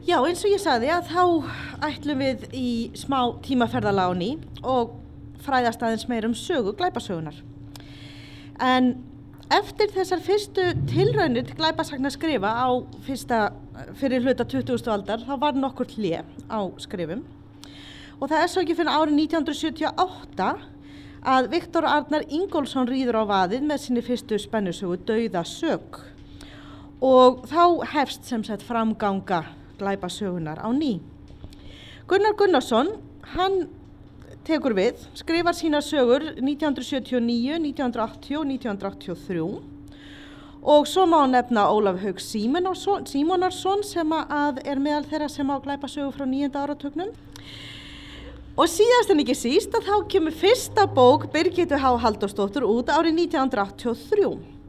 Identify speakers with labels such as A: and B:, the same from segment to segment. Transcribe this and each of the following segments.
A: Já, eins og ég sagði að þá ætlum við í smá tímaferðaláni og fræðast aðeins meir um sögu glæpasögunar. En eftir þessar fyrstu tilraunir til glæpasagna skrifa á fyrsta, fyrir hluta 20. aldar þá var nokkur hlið á skrifum og það er svo ekki fyrir árið 1978 að Viktor Arnar Ingólfsson rýður á vaðið með sinni fyrstu spennusögu Dauða sög og þá hefst sem sagt framganga glæpasögunar á ný. Gunnar Gunnarsson, hann tekur við, skrifar sína sögur 1979, 1980 og 1983 og svo má nefna Ólaf Haug Símonarsson sem að er meðal þeirra sem á glæpa sögu frá nýjenda áratögnum og síðast en ekki síst að þá kemur fyrsta bók Birgitu H. Halldórsdóttur út árið 1983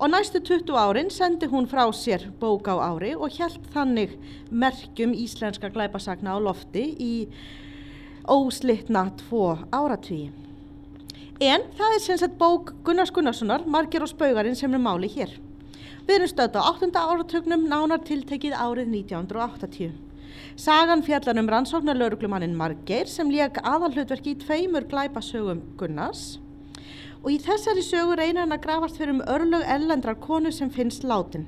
A: og næstu 20 árin sendi hún frá sér bók á ári og hjælt þannig merkjum íslenska glæpasagna á lofti í óslitna tvo áratvíi. En það er sem sagt bók Gunnars Gunnarssonar, Marger og Spaugarinn sem er máli hér. Við erum stöðt á 8. áratögnum nánar tiltekið árið 1980. Sagan fjallar um rannsóknar lauruglumannin Marger sem leik aðalhlutverki í tveimur glæpasögum Gunnars og í þessari sögu reynir hann að grafast fyrir um örlög ellendrar konu sem finnst látin.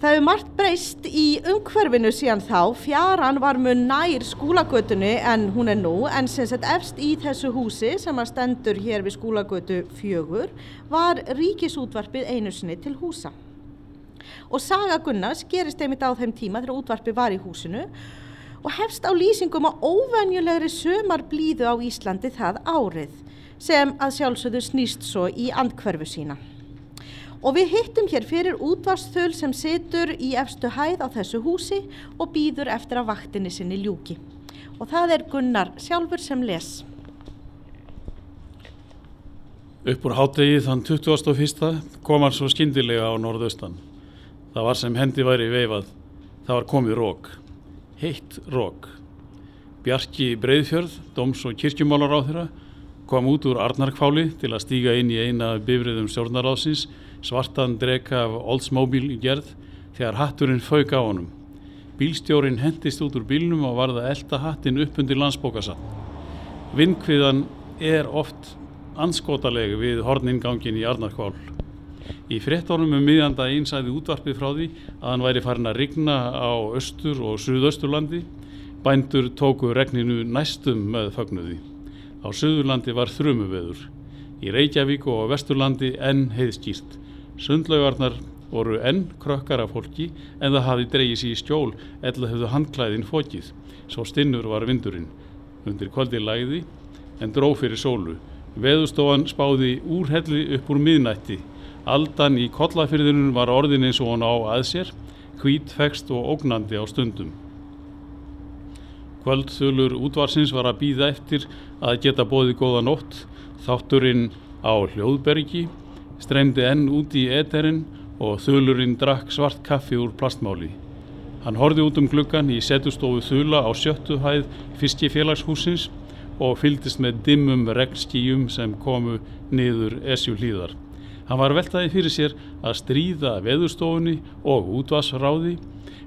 A: Það hefur margt breyst í umhverfinu síðan þá, fjaran var mun nær skúlagötunni en hún er nú, en sem sett efst í þessu húsi sem að stendur hér við skúlagötu fjögur var ríkisútvarpið einu sinni til húsa. Og Saga Gunnars gerist einmitt á þeim tíma þegar útvarpið var í húsinu og hefst á lýsingum á óvenjulegri sömar blíðu á Íslandi það árið sem að sjálfsögðu snýst svo í andkverfu sína. Og við hittum hér fyrir útvarsþöl sem situr í efstu hæð á þessu húsi og býður eftir að vaktinni sinni ljúki. Og það er Gunnar sjálfur sem les.
B: Upp úr hátegi þann 21. kom hann svo skindilega á norðaustan. Það var sem hendi væri veifað. Það var komið rók. Heitt rók. Bjarki Breiðfjörð, doms- og kirkjumálar á þeirra, kom út úr Arnarkváli til að stíga inn í eina bifriðum stjórnaráðsins svartan dreka af Oldsmobile gerð þegar hatturinn fauk á honum. Bílstjórin hendist út úr bílnum og varða elda hattin upp undir landsbókasa. Vindkviðan er oft anskotaleg við horningangin í Arnarkvál. Í frettónum um miðjanda einsæði útvarpið frá því að hann væri farin að rigna á östur og suðausturlandi. Bændur tóku regninu næstum með fagnuði. Á suðurlandi var þrumuveður. Í Reykjavík og vesturlandi enn heiðskýrt. Sundlaugarnar voru enn krökkar af fólki en það hafi dreyið sér í stjól eða höfðu handklæðin fókið. Svo stinnur var vindurinn. Undir kvöldi læði en dró fyrir sólu. Veðustofan spáði úrhelli upp úr miðnætti. Aldan í kollafyrðinun var orðin eins og hann á að sér, hvít, fekst og ógnandi á stundum. Kvöldþulur útvarsins var að býða eftir að geta bóði góða nótt, þátturinn á hljóðbergi streymdi enn út í eterinn og þulurinn drakk svart kaffi úr plastmáli. Hann horfi út um gluggan í setustofu þula á sjöttu hæð fiskifélagshúsins og fyldist með dimmum regnskíjum sem komu niður esju hlýðar. Hann var veltaði fyrir sér að stríða veðurstofunni og útvasráði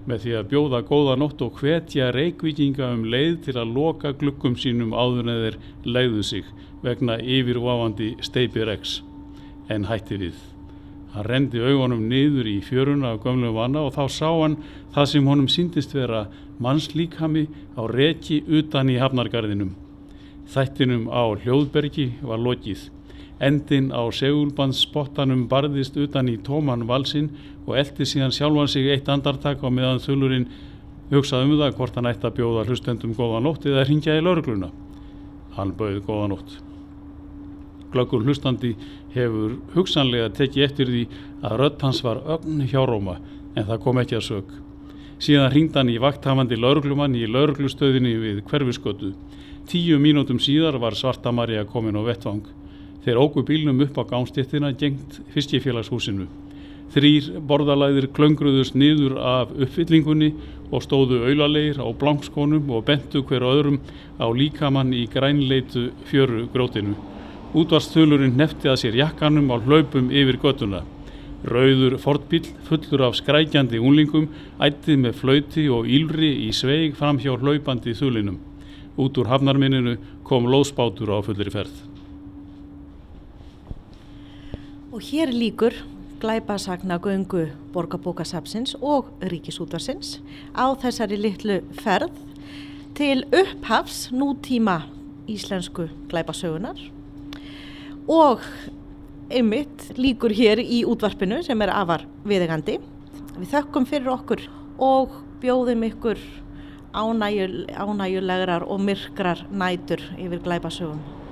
B: með því að bjóða góða nótt og hvetja reikvikinga um leið til að loka gluggum sínum áður neður leiðu sig vegna yfirvafandi steipiregs en hætti við. Hann rendi augunum niður í fjöruna af gömlum vana og þá sá hann það sem honum síndist vera mannslíkami á reki utan í hafnargarðinum. Þættinum á hljóðbergi var lokið. Endin á segulbandsspottanum barðist utan í tóman valsinn og eldi síðan sjálfan sig eitt andartak á meðan þullurinn hugsaði um það hvort hann ætti að bjóða hlustendum góða nótt eða ringja í laurugluna. Hann bauði góða nótt. Glöggur hlustandi hefur hugsanlega tekið eftir því að rött hans var ögn hjáróma en það kom ekki að sög. Síðan ringd hann í vakthafandi lauruglumann í lauruglustöðinni við hverfiskötu. Tíu mínútum síðar var Svarta Marja komin á vettvang. Þeir ógu bílnum upp á gámstéttina gengt fiskifélagshúsinu. Þrýr borðalæðir klöngruðust niður af uppfyllingunni og stóðu auðalegir á blankskónum og bentu hver öðrum á líkamann í grænleitu fjöru grótinu. Útvarsþulurinn nefti að sér jakkanum á hlaupum yfir göttuna. Rauður fortbíl fullur af skrækjandi unlingum ættið með flauti og ílri í sveig fram hjá hlaupandi þulinum. Út úr hafnarminninu kom lóðspátur á fullir ferð.
A: Og hér líkur glæpasagna göngu borgarbókasapsins og ríkisútvarsins á þessari litlu ferð til upphafs nútíma íslensku glæpasögunar og einmitt líkur hér í útvarpinu sem er afar viðegandi. Við þökkum fyrir okkur og bjóðum ykkur ánægjul, ánægjulegrar og myrkrar nætur yfir glæpasögum.